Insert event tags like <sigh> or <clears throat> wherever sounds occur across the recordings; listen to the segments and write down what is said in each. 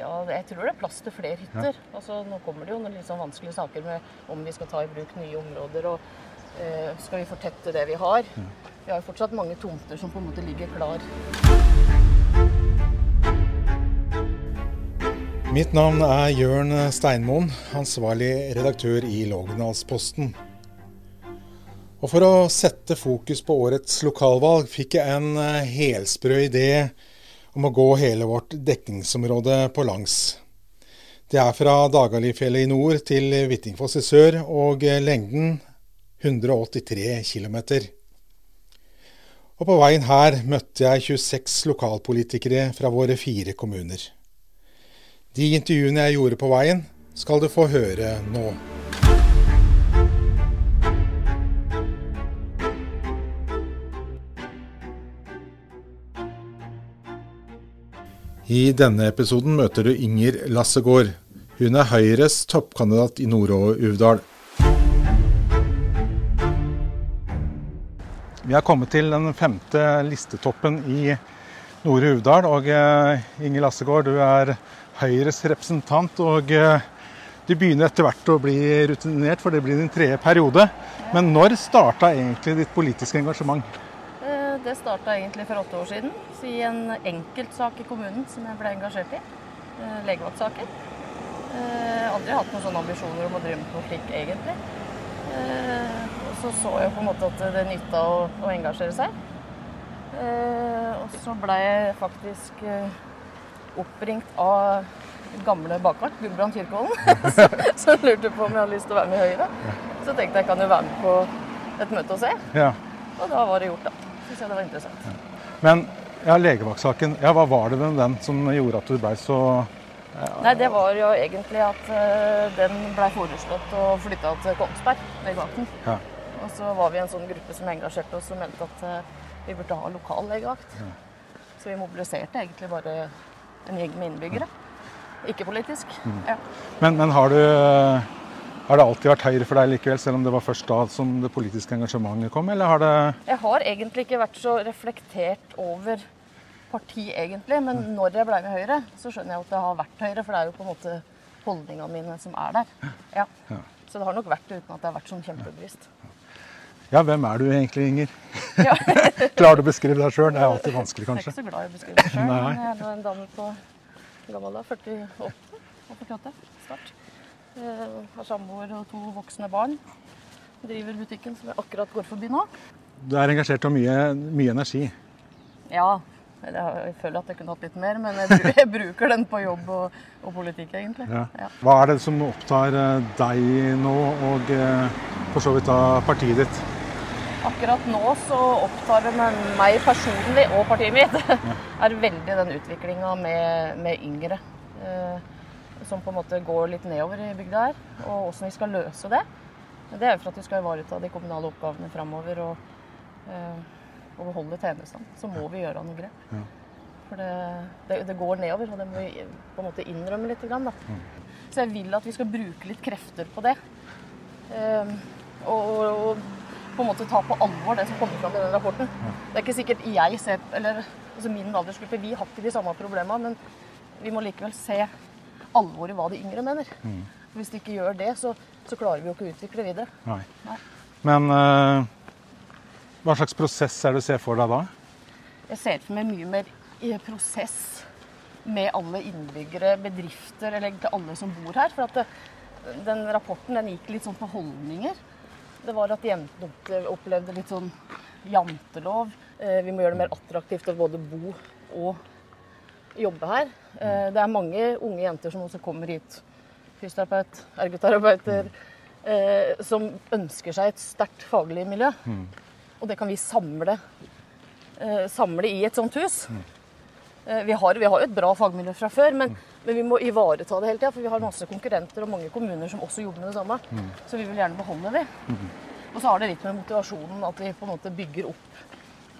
Ja, jeg tror det er plass til flere hytter. Altså, nå kommer det jo noen sånn vanskelige saker med om vi skal ta i bruk nye områder. og eh, Skal vi fortette det vi har? Vi har jo fortsatt mange tomter som på en måte ligger klar. Mitt navn er Jørn Steinmoen, ansvarlig redaktør i Lågendalsposten. Og For å sette fokus på årets lokalvalg fikk jeg en eh, helsprø idé om å gå hele vårt dekningsområde på langs. Det er fra Dagalifjellet i nord til Hvittingfoss i sør, og eh, lengden 183 km. Og på veien her møtte jeg 26 lokalpolitikere fra våre fire kommuner. De intervjuene jeg gjorde på veien, skal du få høre nå. I denne episoden møter du Inger Lassegård. Hun er Høyres toppkandidat i Nord-Uvdal. Vi har kommet til den femte listetoppen i Nore Uvdal. Og eh, Inger Lassegård, du er Høyres representant. Og eh, du begynner etter hvert å bli rutinert, for det blir din tredje periode. Men når starta egentlig ditt politiske engasjement? Det starta egentlig for åtte år siden i en enkeltsak i kommunen som jeg ble engasjert i. eh, Legevaktsaken. Eh, Aldri hatt noen sånne ambisjoner om å drive med politikk, egentlig. Eh, Og så så jeg på en måte at det nytta å, å engasjere seg. Og så ble jeg faktisk oppringt av gamle bakvakt, Gulbrand Kirkeholm, <laughs> som lurte på om jeg hadde lyst til å være med i Høyre. Så tenkte jeg kan jo være med på et møte og se. Ja. Og da var det gjort, da. Syns jeg det var interessant. Men ja, legevaktsaken, ja, hva var det med den som gjorde at du blei så Nei, det var jo egentlig at uh, den blei foreslått å flytta til Kongsberg, legevakten. Ja. Og så var vi en sånn gruppe som engasjerte oss og mente at uh, vi burde ha lokal legevakt. Så vi mobiliserte egentlig bare en gjeng med innbyggere. Ikke politisk. Ja. Men, men har du har det alltid vært Høyre for deg likevel, selv om det var først da som det politiske engasjementet kom, eller har det Jeg har egentlig ikke vært så reflektert over parti, egentlig. Men når jeg ble med Høyre, så skjønner jeg at det har vært Høyre. For det er jo på en måte holdningene mine som er der. Ja. Så det har nok vært det uten at det har vært sånn kjempebevisst. Ja, hvem er du egentlig, Inger? Ja. <laughs> Klarer du å beskrive deg sjøl? Det er alltid vanskelig, kanskje. Jeg er ikke så glad i å beskrive meg sjøl. Men jeg er nå en dame på gammel da, 48 og 48 snart. Eh, har samboer og to voksne barn. Driver butikken som jeg akkurat går forbi nå. Du er engasjert og mye, mye energi. Ja, jeg, jeg føler at jeg kunne hatt litt mer, men <laughs> jeg, bruker den på jobb og, og politikk, egentlig. Ja. Ja. Hva er det som opptar eh, deg nå, og eh, for så vidt da partiet ditt? Akkurat nå så opptar det meg personlig og partiet mitt <laughs> er veldig den utviklinga med, med yngre. Som på en måte går litt nedover i bygda her. Og åssen vi skal løse det. Det er jo for at vi skal ivareta de kommunale oppgavene framover og, eh, og beholde tjenestene. Så må vi gjøre noen grep. Ja. For det, det, det går nedover, og det må vi på en måte innrømme litt. Grann, da. Så jeg vil at vi skal bruke litt krefter på det. Eh, og, og, og på en måte ta på alvor det som kommer fram i den rapporten. Det er ikke sikkert jeg ser eller altså Min aldersgruppe vi har ikke de samme problemene, men vi må likevel se alvoret hva de yngre mener. Hvis de ikke gjør det, så, så klarer vi jo ikke å utvikle videre. Nei. Nei. Men eh, hva slags prosess er det du ser for deg da? Jeg ser for meg mye mer i prosess med alle innbyggere, bedrifter, eller egentlig alle som bor her. For at det, den rapporten den gikk litt sånn på holdninger. Det var at jentene opplevde litt sånn jantelov. Eh, Vi må gjøre det mer attraktivt å både bo og jobbe her. Eh, Det er mange unge jenter som også kommer hit. Fysioterapeut, ergoterapeuter. eh, Som ønsker seg et sterkt faglig miljø. Og det kan vi samle eh, samle i et sånt hus. Eh, Vi har, vi har jo et bra fagmiljø fra før, men, men vi må ivareta det hele tida. For vi har masse konkurrenter og mange kommuner som også jobber med det samme. Så vi vil gjerne beholde det. Og så har det litt med motivasjonen at vi på en måte bygger opp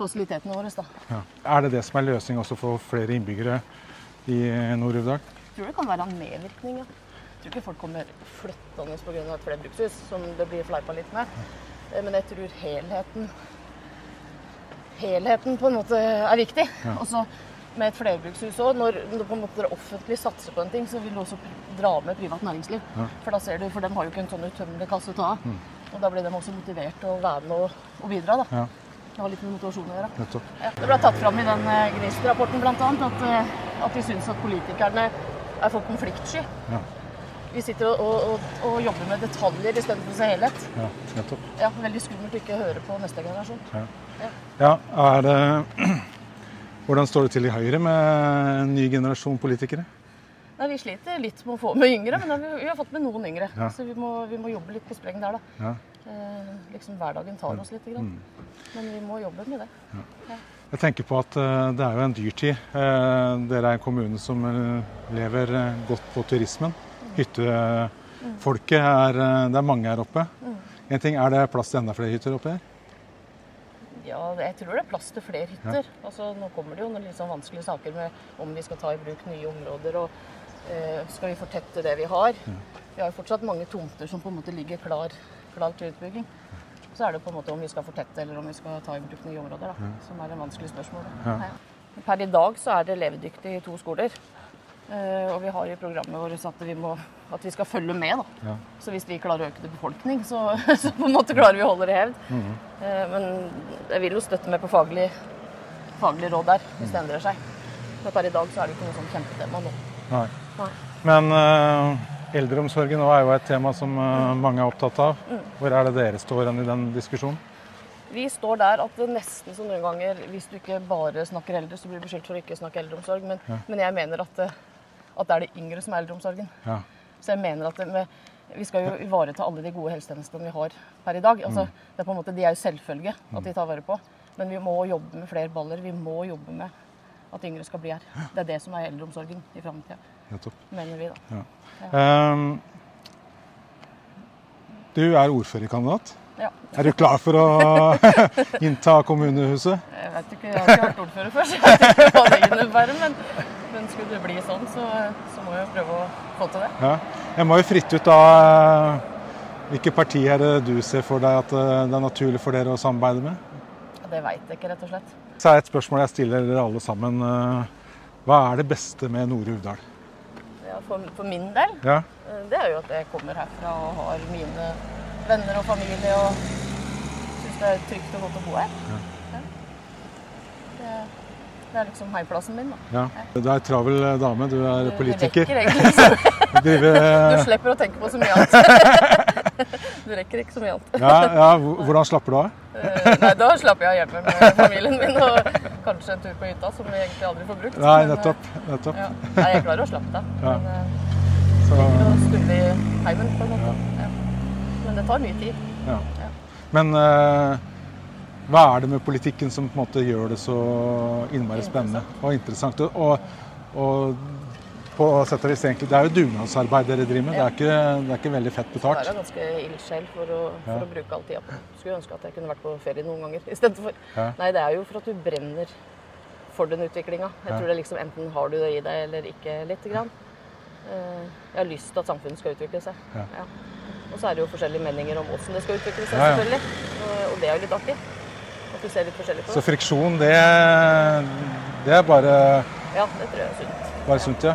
fasilitetene våre. Ja. Er det det som er løsning også for flere innbyggere i Nord-Uvdal? Tror det kan være en medvirkning. Ja. Jeg tror ikke folk kommer flyttende pga. et flerbrukshus, som det blir fleipa litt med. Eh, Men jeg tror helheten Helheten på en måte er viktig. Og så med et flerbrukshus òg. Når, når på en måte det offentlige satser på en ting, så vil du også dra med privat næringsliv. Ja. For da ser du, for de har jo ikke en sånn utømmelig kasse å ta av. Mm. Og da blir de også motivert til å være med og, og bidra. da. Ja, Det har litt med motivasjon å gjøre. nettopp. Det ble tatt fram i den eh, Gnist-rapporten bl.a. At, eh, at de syns at politikerne er for konfliktsky. Ja, Vi sitter og, og, og, og jobber med detaljer istedenfor å se helhet. ja, nettopp. Ja, Veldig skummelt å ikke høre på neste generasjon. Ja. Ja. ja, er det <clears throat> Hvordan står det til i Høyre med en ny generasjon politikere? Nei, Vi sliter litt med å få med yngre, men vi, vi har fått med noen yngre. Ja. Så vi må, vi må jobbe litt på spreng der, da. Ja. Eh, liksom Hverdagen tar oss litt. Grann. Mm. Men vi må jobbe med det. Jeg tenker på at eh, det er jo en dyrtid. Eh, Dere er en kommune som lever godt på turismen. Hyttefolket er eh, Det er mange her oppe. En ting, Er det plass til enda flere hytter oppe her? Ja, jeg tror det er plass til flere hytter. Altså, nå kommer det jo noen litt sånn vanskelige saker med om vi skal ta i bruk nye områder. og eh, Skal vi fortette det vi har? Vi har jo fortsatt mange tomter som på en måte ligger klar, til utbygging. Så er det på en måte om vi skal fortette eller om vi skal ta i bruk nye områder. Da, Som er et vanskelig spørsmål. Ja. Ja. Per i dag så er det levedyktig i to skoler. Eh, og vi har i programmet vårt at vi, må, at vi skal følge med. da. Ja. Så hvis vi klarer å øke det befolkning, så, <laughs> så på en måte klarer vi å holde det i hevd. Mhm. Eh, Men jeg vil jo støtte med på faglig, faglig råd der, hvis det endrer seg. Men per i dag så er det ikke noe sånn kjempetema nå. Nei. Nei. Men eh, eldreomsorgen er jo et tema som eh, mange er opptatt av. Hvor er det dere står i den diskusjonen? Vi står der at det nesten som noen ganger, hvis du ikke bare snakker eldre, så blir du beskyldt for å ikke snakke eldreomsorg. Men, men jeg mener at at det er de yngre som er eldreomsorgen. Ja. Så jeg mener at med, vi skal jo ivareta alle de gode helsetjenestene vi har per i dag. Altså, det er på en måte, De er jo selvfølge at vi tar vare på. Men vi må jobbe med flere baller. Vi må jobbe med at yngre skal bli her. Det er det som er eldreomsorgen i framtida, Nettopp. mener vi da. Ehm, du er ordførerkandidat. Ja. Er du klar for å <laughs> innta kommunehuset? Jeg vet ikke, jeg har ikke vært ordfører før, så jeg vet ikke hva det innebærer. Men, men skulle det bli sånn, så, så må jeg prøve å få til det. Ja. Jeg må jo fritte ut da eh, Hvilke partier er det du ser for deg at eh, det er naturlig for dere å samarbeide med? Det veit jeg ikke, rett og slett. Så er et spørsmål jeg stiller dere alle sammen. eh, Hva er det beste med Nore Uvdal? For, for min del, Ja, eh, det er jo at jeg kommer herfra og har mine venner og familie og syns det er trygt og godt å bo her. Ja. Det, det er liksom heiplassen min, da. ja. Du er travel dame, du er Du politiker. rekker egentlig ikke <laughs> Du slipper å tenke på så mye annet. <laughs> Du rekker ikke så mye annet. ja, ja, hvordan slapper du av? Eh, Nei, da slapper jeg av hjemme med familien min og kanskje en tur på hytta, som vi egentlig aldri får brukt. Nei, eh, nettopp. nettopp. Ja. Nei, jeg klarer å slappe av. Ja. Men eh, Så, skulle vi heimen på en måte. Ja. Men det tar mye tid. ja. Ja. Men uh, hva er det med politikken som på en måte gjør det så innmari spennende og interessant? Og, og på sett og vis egentlig, det er jo dugnadsarbeid dere driver med. Det, er ikke, det er ikke veldig fett Det betalt. er ganske ildsjel for, å, for Ja. å bruke all tida på det. Skulle ønske at jeg kunne vært på ferie noen ganger istedenfor. Ja. Nei, det er jo for at du brenner for den utviklinga. Jeg Ja. tror det er liksom enten har du det i deg eller ikke lite grann. Eh, Jeg har lyst til at samfunnet skal utvikle seg. Ja. Ja. Og så er det jo forskjellige meninger om åssen det skal utvikle seg, Ja, ja. selvfølgelig. Og- Og det er jo litt artig. At du ser litt forskjellig på det. Så friksjon, det, det er bare, Ja, det tror jeg er sunt. bare sunt, ja.